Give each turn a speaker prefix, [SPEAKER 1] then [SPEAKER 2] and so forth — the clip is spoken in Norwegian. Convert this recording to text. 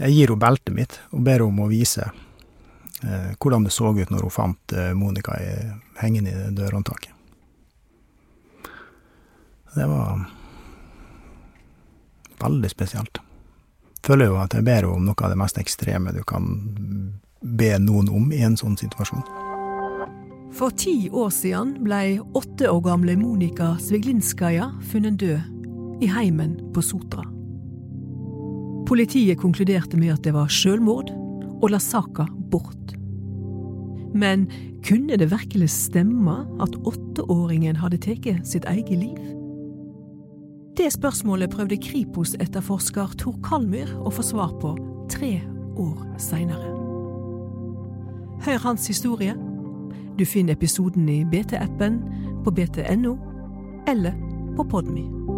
[SPEAKER 1] Jeg gir henne beltet mitt og ber henne om å vise eh, hvordan det så ut når hun fant eh, Monica i, hengende i dørhåndtaket. Det var veldig spesielt. Føler jo at jeg ber henne om noe av det mest ekstreme du kan be noen om i en sånn situasjon.
[SPEAKER 2] For ti år siden ble åtte år gamle Monica Sviglinskaja funnet død i heimen på Sotra. Politiet konkluderte med at det var selvmord, og la saka bort. Men kunne det virkelig stemme at åtteåringen hadde tatt sitt eget liv? Det spørsmålet prøvde Kripos-etterforsker Tor Kalmyr å få svar på tre år seinere. Hør hans historie. Du finner episoden i BT-appen, på btno eller på Podme.